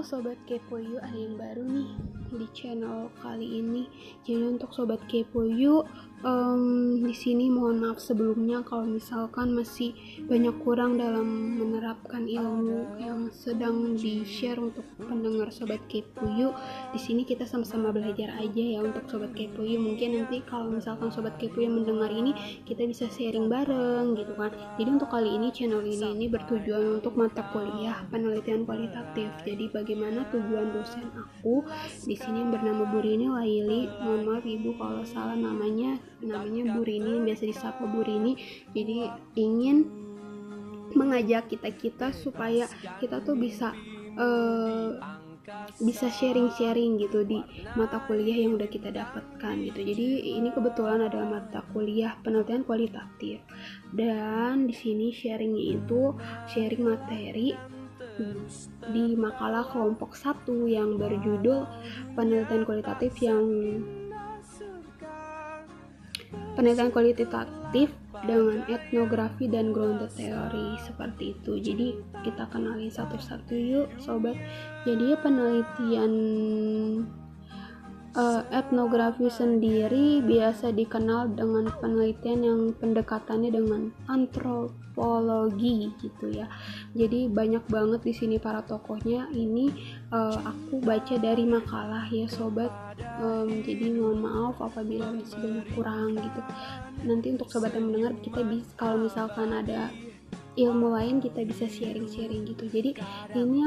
Halo sobat kepo yuk, ada yang baru nih di channel kali ini. Jadi untuk sobat kepo yuk, um, di sini mohon maaf sebelumnya kalau misalkan masih banyak kurang dalam menerapkan ilmu yang sedang di share untuk pendengar sobat kepo yuk. Di sini kita sama-sama belajar aja ya untuk sobat kepo yuk. Mungkin nanti kalau misalkan sobat kepo yang mendengar ini kita bisa sharing bareng gitu kan. Jadi untuk kali ini channel ini ini bertujuan untuk mata kuliah penelitian kualitatif. Jadi bagaimana tujuan dosen aku di sini yang bernama Bu Rini Laili mohon maaf ibu kalau salah namanya namanya Bu Rini biasa disapa Bu Rini jadi ingin mengajak kita kita supaya kita tuh bisa uh, bisa sharing-sharing gitu di mata kuliah yang udah kita dapatkan gitu. Jadi ini kebetulan adalah mata kuliah penelitian kualitatif. Dan di sini sharingnya itu sharing materi di makalah kelompok satu yang berjudul penelitian kualitatif yang penelitian kualitatif dengan etnografi dan grounded theory seperti itu. Jadi kita kenali satu-satu yuk sobat. Jadi penelitian uh, etnografi sendiri biasa dikenal dengan penelitian yang pendekatannya dengan antropologi gitu ya. Jadi banyak banget di sini para tokohnya. Ini uh, aku baca dari makalah ya sobat. Um, jadi mohon maaf apabila masih banyak kurang gitu. Nanti untuk sobat yang mendengar kita bisa kalau misalkan ada ilmu lain kita bisa sharing-sharing gitu. Jadi ini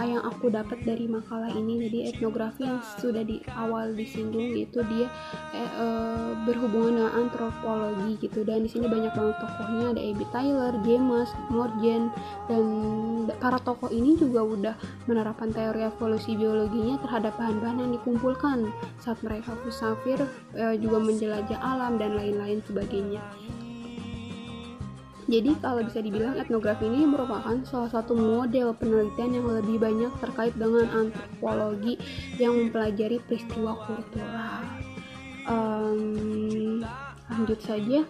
yang aku dapat dari makalah ini. Jadi etnografi yang sudah di awal disinggung itu dia eh, eh, berhubungan dengan antropologi gitu. Dan di sini banyak banget tokohnya. Ada Abby Tyler, James, Morgan dan para tokoh ini juga udah menerapkan teori evolusi biologinya terhadap bahan-bahan yang dikumpulkan. Saat mereka musafir eh, juga menjelajah alam dan lain-lain sebagainya jadi kalau bisa dibilang etnografi ini merupakan salah satu model penelitian yang lebih banyak terkait dengan antropologi yang mempelajari peristiwa kultural. Um, lanjut saja.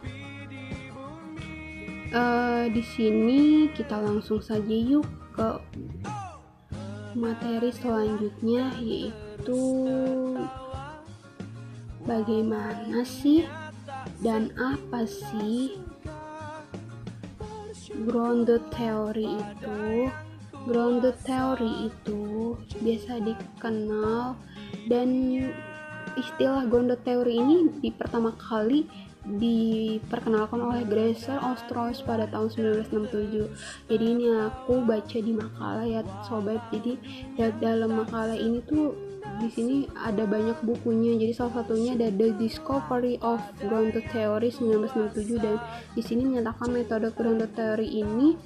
Uh, di sini kita langsung saja yuk ke materi selanjutnya yaitu bagaimana sih dan apa sih grounded theory itu grounded theory itu biasa dikenal dan istilah grounded theory ini di pertama kali diperkenalkan oleh Gracer Ostrois pada tahun 1967 jadi ini aku baca di makalah ya sobat. Jadi dalam makalah ini tuh di sini ada banyak bukunya. Jadi salah satunya ada The Discovery of Grounded Theory 1967 dan di sini menyatakan metode grounded theory ini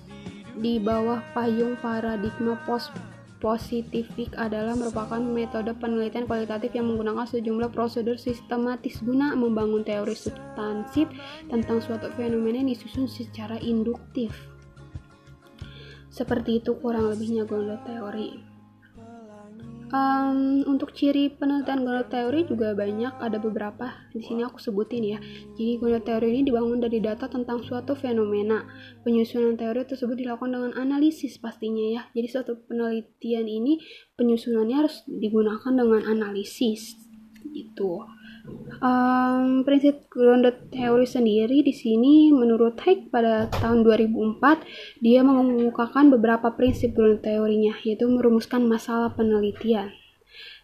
di bawah payung paradigma post positifik adalah merupakan metode penelitian kualitatif yang menggunakan sejumlah prosedur sistematis guna membangun teori substansif tentang suatu fenomena yang disusun secara induktif. Seperti itu kurang lebihnya grounded theory. Um, untuk ciri penelitian Gondol teori juga banyak, ada beberapa di sini aku sebutin ya. Jadi Gondol teori ini dibangun dari data tentang suatu fenomena. Penyusunan teori tersebut dilakukan dengan analisis pastinya ya. Jadi suatu penelitian ini penyusunannya harus digunakan dengan analisis gitu. Um, prinsip grounded theory sendiri di sini menurut Hayek pada tahun 2004 dia mengemukakan beberapa prinsip grounded teorinya yaitu merumuskan masalah penelitian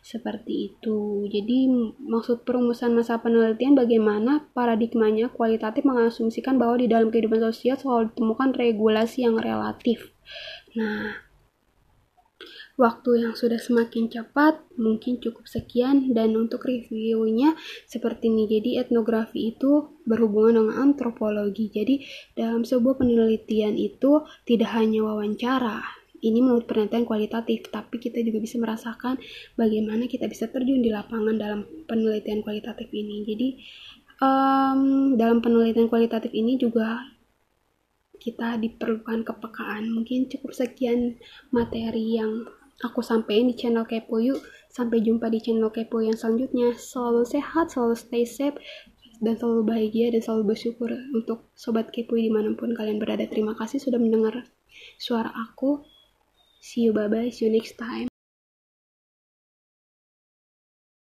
seperti itu. Jadi maksud perumusan masalah penelitian bagaimana paradigmanya kualitatif mengasumsikan bahwa di dalam kehidupan sosial selalu ditemukan regulasi yang relatif. Nah, waktu yang sudah semakin cepat, mungkin cukup sekian dan untuk reviewnya seperti ini. Jadi etnografi itu berhubungan dengan antropologi. Jadi dalam sebuah penelitian itu tidak hanya wawancara, ini menurut penelitian kualitatif, tapi kita juga bisa merasakan bagaimana kita bisa terjun di lapangan dalam penelitian kualitatif ini. Jadi um, dalam penelitian kualitatif ini juga kita diperlukan kepekaan. Mungkin cukup sekian materi yang aku sampaikan di channel Kepo yuk. Sampai jumpa di channel Kepo yang selanjutnya. Selalu sehat, selalu stay safe, dan selalu bahagia dan selalu bersyukur untuk sobat Kepo di mana pun kalian berada. Terima kasih sudah mendengar suara aku. See you, bye-bye. See you next time.